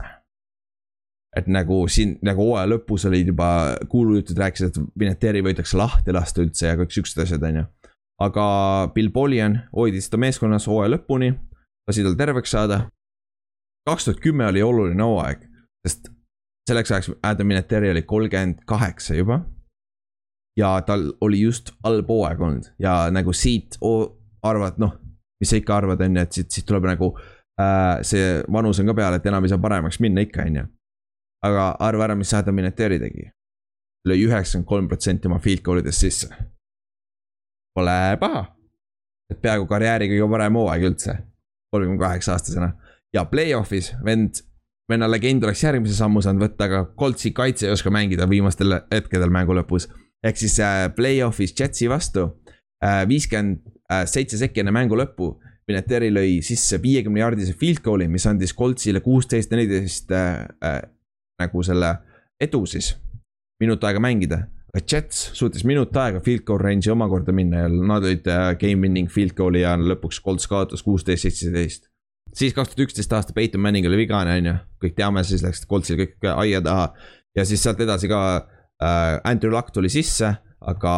et nagu siin nagu hooaja lõpus olid juba kuulujutud rääkisid, et Vinatieri võidakse lahti lasta üldse ja kõik siuksed asjad, on ju. aga Bill Polian hoidis ta meeskonnas hooaja lõpuni, lasi tal terveks saada. kaks tuhat kümme oli oluline hooaeg, sest selleks ajaks Adam Vinatieri oli kolmkümmend kaheksa juba. ja tal oli just halb hooaeg olnud ja nagu siit arvad, noh, mis sa ikka arvad, on ju, et siit, siit tuleb nagu äh, see vanus on ka peal, et enam ei saa paremaks minna ikka, on ju aga arva ära, mis Adam Mineteri tegi. lõi üheksakümmend kolm protsenti oma field goal idest sisse. Pole paha. et peaaegu karjääri kõige parem hooaeg üldse, kolmekümne kaheksa aastasena ja play-off'is vend, venna legend oleks järgmise sammu saanud võtta, aga Coltsi kaitse ei oska mängida viimastel hetkedel mängu lõpus. ehk siis äh, play-off'is Jetsi vastu äh, viiskümmend seitse sekki enne mängu lõppu Mineteri lõi sisse viiekümne jaardise field goal'i, mis andis Coltsile kuusteist, neliteist äh, nagu selle edu siis minut aega mängida. Jets suutis minut aega field goal range'i omakorda minna ja nad olid äh, game winning field goal'i ja lõpuks Colts kaotas kuusteist, seitseteist. siis kaks tuhat üksteist aasta Peyton Manning oli vigane, on ju, kõik teame, siis läks Coltsil kõik aia taha. ja siis sealt edasi ka äh, Andrew Luck tuli sisse, aga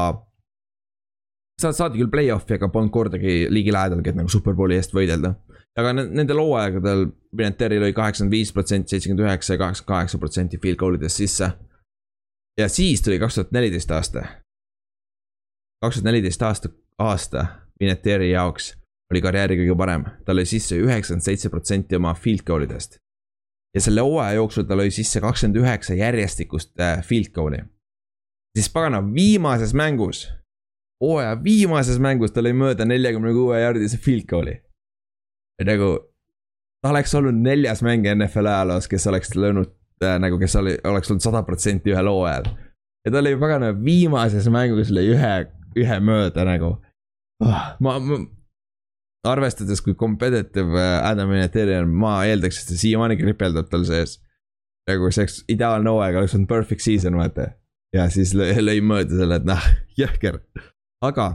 saadi küll play-off'i, aga polnud kordagi ligilähedalgi, et nagu superbowli eest võidelda aga nendel hooaegadel Vinatieri lõi kaheksakümmend viis protsenti, seitsekümmend üheksa ja kaheksakümmend kaheksa protsenti field goal idest sisse. Ja siis tuli kaks tuhat neliteist aasta. kaks tuhat neliteist aasta, aasta Vinatieri jaoks oli karjääri kõige parem, ta lõi sisse üheksakümmend seitse protsenti oma field goal idest. ja selle hooaja jooksul ta lõi sisse kakskümmend üheksa järjestikust äh, field goal'i. siis pagana viimases mängus, hooaja viimases mängus ta lõi mööda neljakümne kuue jaardise field goal'i nagu ta oleks olnud neljas mängija NFL ajaloos, kes oleks löönud äh, nagu, kes oli, oleks olnud sada protsenti ühel hooajal. ja ta oli pagana viimases mängus lõi ühe, ühe mööda nagu oh,. ma, ma, arvestades, kui competitive äh, Adam Vinatieri on, ma eeldaks, et see siiamaani kripeldab tal sees. nagu see oleks ideaalne hooaeg, oleks olnud perfect season, vaata. ja siis lõi, lõi mööda selle, et noh, jõhker. aga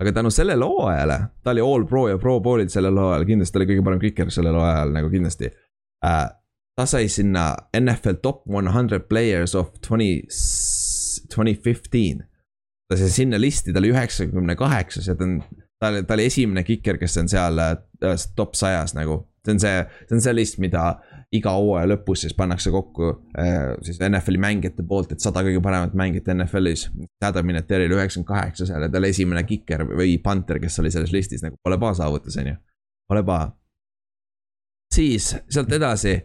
aga tänu sellele hooajale, ta oli all pro ja pro bowl'il sellel hooajal, kindlasti ta oli kõige parem kiker sellel hooajal nagu kindlasti äh,. Ta sai sinna NFL top one hundred players of twenty, twenty fifteen. ta sai sinna listi, ta oli üheksakümne kaheksas ja ta on, ta oli, ta oli esimene kiker, kes on seal äh, top sajas nagu. see on see, see on see list, mida iga hooaja lõpus siis pannakse kokku äh, siis NFL-i mängijate poolt, et sada kõige paremat mängijat NFL-is. Adam Mineteril üheksakümmend kaheksa seal ja ta oli esimene kiker või punter, kes oli selles listis nagu pole paha saavutus, on ju. Pole paha. siis sealt edasi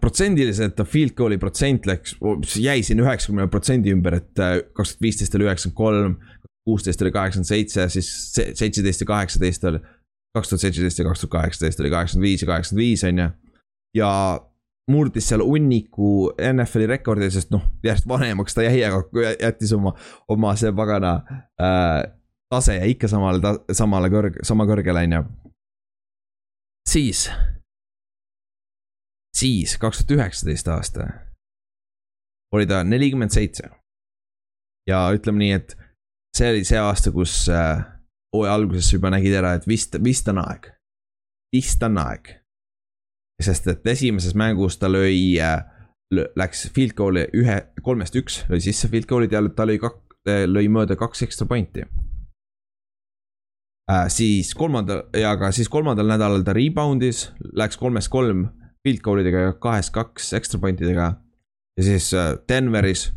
protsendiliselt field goal'i protsent läks, jäi siin üheksakümne protsendi ümber, et äh, kaks tuhat viisteist oli üheksakümmend kolm, kuusteist oli kaheksakümmend seitse, siis seitseteist ja kaheksateist oli, kaks tuhat seitseteist ja kaks tuhat kaheksateist oli kaheksakümmend viis ja kaheksakümmend viis, on ju ja murdis seal hunniku NFL-i rekordi, sest noh, järjest vanemaks ta jäi, aga jättis oma, oma see pagana äh, tase jäi ikka samale samale kõrg-, sama kõrgele, on ju. siis, siis kaks tuhat üheksateist aasta oli ta nelikümmend seitse. ja ütleme nii, et see oli see aasta, kus äh, hooaja alguses juba nägid ära, et vist, vist on aeg. vist on aeg sest et esimeses mängus ta lõi, äh, läks field goal'i ühe, kolmest üks, lõi sisse field goal'id ja ta lõi kak-, äh, lõi mööda kaks ekstra pointi äh,. siis kolmandal ja ka siis kolmandal nädalal ta rebound'is, läks kolmest kolm field goal idega ja kahest kaks ekstra pointidega. ja siis äh, Denveris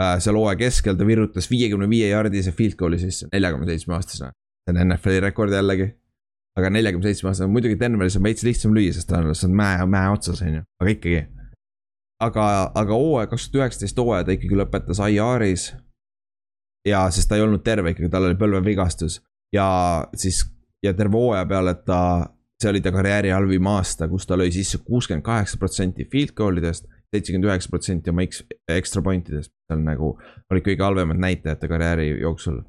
äh, seal hooaja keskel ta virutas viiekümne viie jaardise field goal'i sisse neljakümne seitsme aastasena. see on NFL-i rekord jällegi aga neljakümne seitsme aastane, muidugi Denveris on veits lihtsam lüüa, sest ta on, see on mäe, mäe otsas, on ju, aga ikkagi. aga, aga hooaja kaks tuhat üheksateist hooaja ta ikkagi lõpetas IR-is. ja sest ta ei olnud terve ikkagi, tal oli põlvevigastus ja siis ja terve hooaja peale ta, see oli ta karjääri halvim aasta, kus ta lõi sisse kuuskümmend kaheksa protsenti field goal idest, seitsekümmend üheksa protsenti oma X, extra point idest, see on nagu, olid kõige halvemad näitajad ta karjääri jooksul.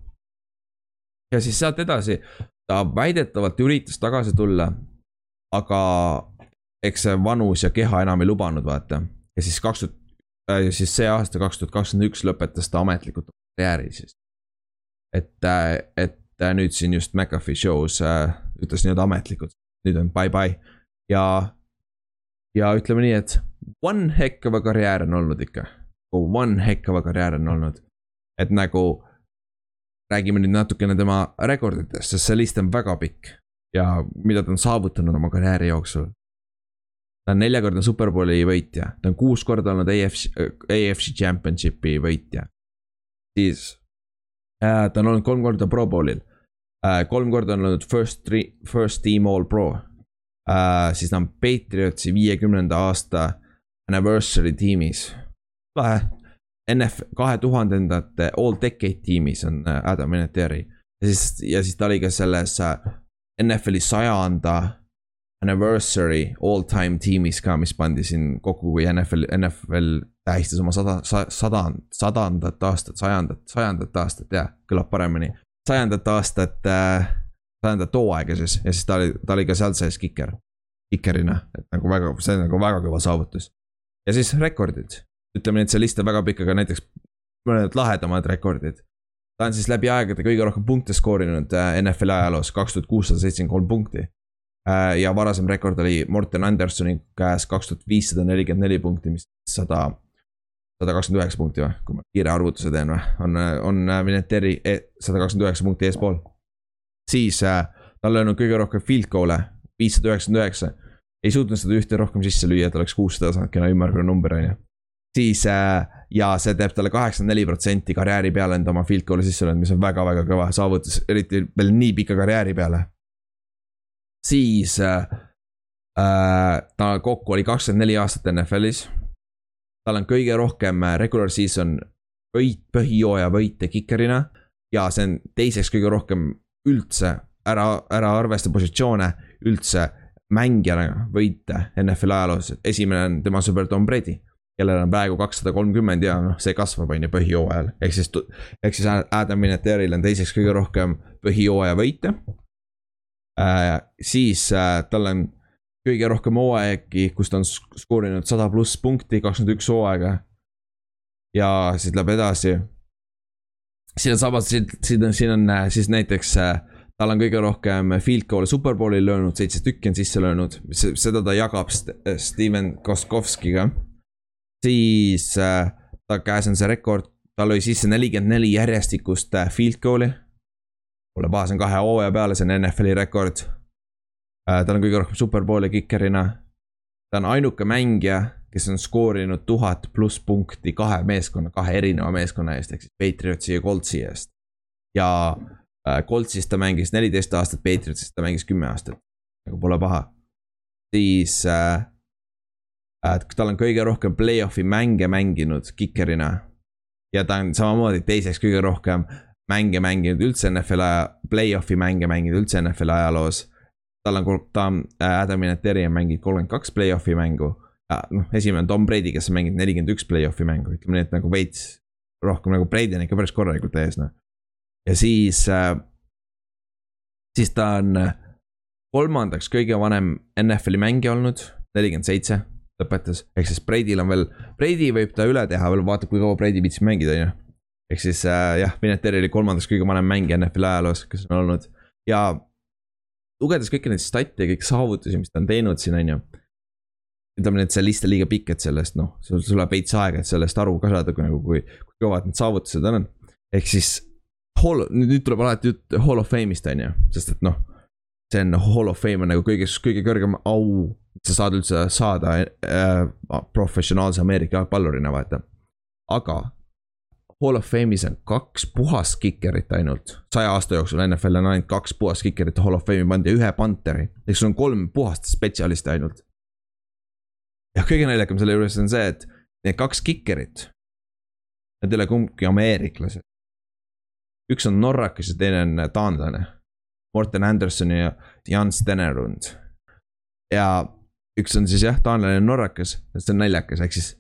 ja siis sealt edasi ta väidetavalt üritas tagasi tulla, aga eks see vanus ja keha enam ei lubanud, vaata. ja siis kaks tuhat, äh, siis see aasta, kaks tuhat kakskümmend üks lõpetas ta ametlikult karjääri siis. et, äh, et äh, nüüd siin just McAfee show's ütles nii-öelda ametlikult, nüüd on bye-bye ja, ja ütleme nii, et one heck of a karjäär on olnud ikka. One heck of a karjäär on olnud, et nagu räägime nüüd natukene tema rekorditest, sest see list on väga pikk ja mida ta on saavutanud oma karjääri jooksul. ta on neljakordne superbowli võitja, ta on kuus korda olnud AFC, AFC Championshipi võitja. siis äh, ta on olnud kolm korda Pro Bowlil äh,, kolm korda on olnud first, first team all pro äh,. siis ta on Patriotsi viiekümnenda aasta anniversary tiimis, lahe NF kahe tuhandendate all decade tiimis on äh, Adam Vinatieri. ja siis, ja siis ta oli ka selles äh, NFL-i sajanda anniversary all time tiimis ka, mis pandi siin kokku, kui NFL, NFL tähistas oma sada, sada, sadandat aastat, sajandat, sajandat aastat, jah, kõlab paremini. Sajandat aastat äh,, sajandat hooaega siis ja siis ta oli, ta oli ka seal sees kiker, kikerina, et nagu väga, see on nagu väga kõva saavutus. ja siis rekordid ütleme nii, et see list on väga pikk, aga näiteks mõned lahedamad rekordid. ta on siis läbi aegade kõige rohkem punkte skoorinud äh, NFL-i ajaloos, kaks tuhat kuussada seitsekümmend kolm punkti. Äh, ja varasem rekord oli Morten Andersoni käes kaks tuhat viissada nelikümmend neli punkti, mis sada, sada kakskümmend üheksa punkti või, kui ma kiire arvutuse teen või, on, on Vinatieri e, sada kakskümmend üheksa punkti eespool. siis äh, ta on löönud kõige rohkem field goal'e, viissada üheksakümmend üheksa. ei suutnud seda ühte rohkem sisse lüüa, et oleks kuussada saanud kena ümmargune number on ju siis äh, ja see teeb talle kaheksakümmend neli protsenti karjääri peale enda oma field goal'i sisse löönud, mis on väga-väga kõva saavutus, eriti veel nii pika karjääri peale. siis äh, äh, ta kokku oli kakskümmend neli aastat NFL-is. Tal on kõige rohkem äh, regular season võit, põhijooaja võite kikerina ja see on teiseks kõige rohkem üldse ära, ära arvesta positsioone üldse mängijana võite NFL ajaloos, esimene on tema sõber Tom Brady kellel on praegu kakssada kolmkümmend ja noh, see kasvab, on ju, põhijooajal. ehk siis, ehk siis Adam Vinatieril on teiseks kõige rohkem põhijooaja võite äh,. siis äh, tal on kõige rohkem hooaegi, kus ta on skoorinud sada pluss punkti, kakskümmend üks hooaega. ja siis läheb edasi siin on samas, siin on, siin on äh, siis näiteks äh, tal on kõige rohkem field goal'e superbowlil löönud, seitse tükki on sisse löönud, seda ta jagab St Steven Koskovskiga. siis äh, ta käes on see rekord, ta lõi sisse nelikümmend neli järjestikust äh, field goal'i. pole paha, see on kahe hooaja peale, see on NFL-i rekord äh,. Tal on kõige rohkem superbowl'e kikerina. ta on ainuke mängija, kes on skoorinud tuhat pluss punkti kahe meeskonna, kahe erineva meeskonna eest, ehk siis Patriotsi ja Coltsi eest. ja äh, Coltsis ta mängis neliteist aastat, Patriotsis ta mängis kümme aastat, nagu pole paha. siis äh, äh, tal on kõige rohkem play-off'i mänge mänginud kikerina. ja ta on samamoodi teiseks kõige rohkem mänge mänginud üldse NFL-i aja, play-off'i mänge mänginud üldse NFL-i ajaloos. Tal on, ta on, Adam Vinatieri on mänginud kolmkümmend kaks play-off'i mängu. noh, esimene on Tom Brady, kes on mänginud nelikümmend üks play-off'i mängu, ütleme nii, et nagu veits rohkem nagu Brady on ikka päris korralikult ees, noh. ja siis äh,, siis ta on kolmandaks kõige vanem NFL-i mängija olnud, nelikümmend seitse lõpetas, ehk siis Brady'l on veel, Brady võib ta üle teha veel, vaatab, kui kaua Brady viitsib mängida, on ju. ehk siis äh, jah, Vinatieri oli kolmandaks kõige vanem mängija NFL-i ajaloos, kes on olnud ja lugedes kõiki neid stat'e ja kõiki saavutusi, mis ta on teinud siin, on ju. ütleme et see list on liiga pikk, et sellest noh, sul sul läheb veits aega, et sellest aru ka saada, kui nagu, kui, kui kõvad need saavutused on. ehk siis Hall, nüüd tuleb alati jutt Hall of Fame'ist on ju, sest et noh. see on Hall of Fame on nagu kõige, kõige kõrgem au, sa saad üldse saada äh, professionaalse Ameerika jalgpallurina, vaata. aga Hall of Fame'is on kaks puhast kikerit ainult, saja aasta jooksul NFL on ainult kaks puhast kikerit Hall of Fame'i pandud ja ühe Pantheri, ehk sul on kolm puhast spetsialisti ainult. ja kõige naljakam selle juures on see, et need kaks kikerit, need ei ole kumbki ameeriklased. üks on norrakas ja teine on taanlane. Morten Anderson ja Jan Stenerund. ja üks on siis jah, taanlane ja norrakas, see on naljakas, ehk siis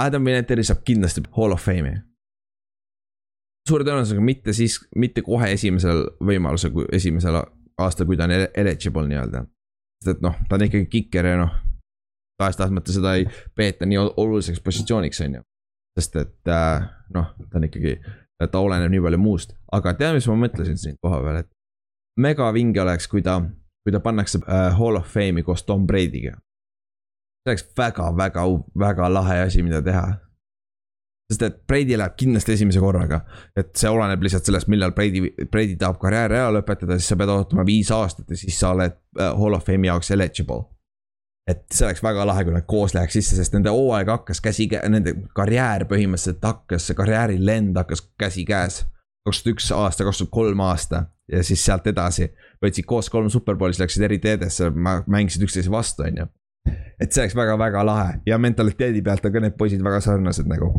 Adam Vinatieri saab kindlasti Hall of Fame'i. Suure tõenäosusega mitte siis, mitte kohe esimesel võimalusel, kui esimesel aastal, kui ta on eligible nii-öelda. sest et noh, ta on ikkagi kiker ja noh, tahes-tahtmata seda ei peeta nii ol- oluliseks positsiooniks, on ju. sest et äh, noh, ta on ikkagi, ta oleneb nii palju muust, aga tead, mis ma mõtlesin siin koha peal, et megavinge oleks, kui ta, kui ta pannakse äh, Hall of Fame'i koos Tom Brady'ga. see oleks väga-väga, väga lahe asi, mida teha. Sest et Brady läheb kindlasti esimese korraga, et see oleneb lihtsalt sellest, millal Brady, Brady tahab karjääri ära lõpetada, siis sa pead ootama viis aastat ja siis sa oled äh, Hall of Fame'i jaoks eligible. et see oleks väga lahe, kui nad koos läheks sisse, sest nende hooaeg hakkas käsikäe, nende karjäär põhimõtteliselt hakkas, see karjäärilend hakkas käsikäes. kaks tuhat üks aasta, kaks tuhat kolm aasta ja siis sealt edasi võtsid koos kolm superbowlis, läksid eri teedesse, mängisid üksteise vastu, on ju. et see oleks väga-väga lahe ja mentaliteedi pealt on ka need poisid väga sarnased nagu.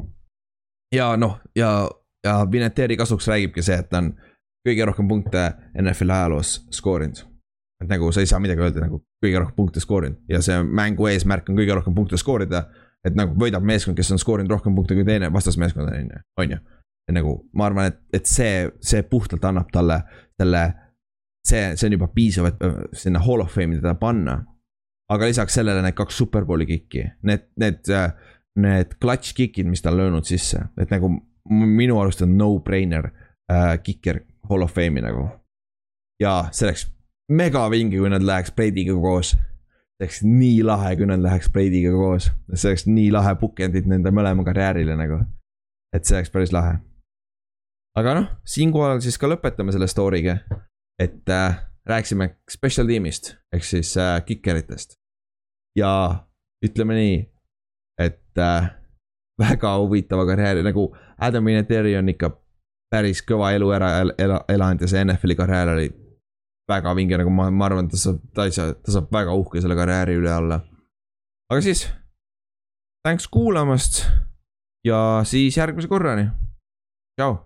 Ja noh, ja, ja Vinatieri kasuks räägibki see, et ta on kõige rohkem punkte NFL-i ajaloos skoorinud. et nagu sa ei saa midagi öelda nagu kõige rohkem punkte skoorinud ja see mängu eesmärk on kõige rohkem punkte skoorida. et nagu võidab meeskond, kes on skoorinud rohkem punkte kui teine vastasmeeskond on ju, on ju. ja nagu ma arvan, et, et see, see puhtalt annab talle selle, see, see on juba piisav, et äh, sinna Hall of Fame'i teda panna. aga lisaks sellele need kaks superbowli kikki, need, need, need clutch kick'id, mis ta on löönud sisse, et nagu minu arust on no-brainer äh, kiker Hall of Fame'i nagu. ja see oleks megavinge, kui nad läheks Brady'ga koos. see oleks nii lahe, kui nad läheks Brady'ga koos, see oleks nii lahe bookend'id nende mõlema karjäärile nagu. et see oleks päris lahe. aga noh, siinkohal siis ka lõpetame selle story'ga, et äh, rääkisime special tiimist ehk siis äh, kikeritest. ja ütleme nii, et äh, väga huvitava karjääri nagu Adam Vinatieri on ikka päris kõva elu ära el- ela- elanud ja see NFL-i karjäär oli väga vinge, nagu ma, ma arvan, ta saab, ta ei saa, ta saab väga uhke selle karjääri üle olla. aga siis, thanks kuulamast ja siis järgmise korrani. tšau.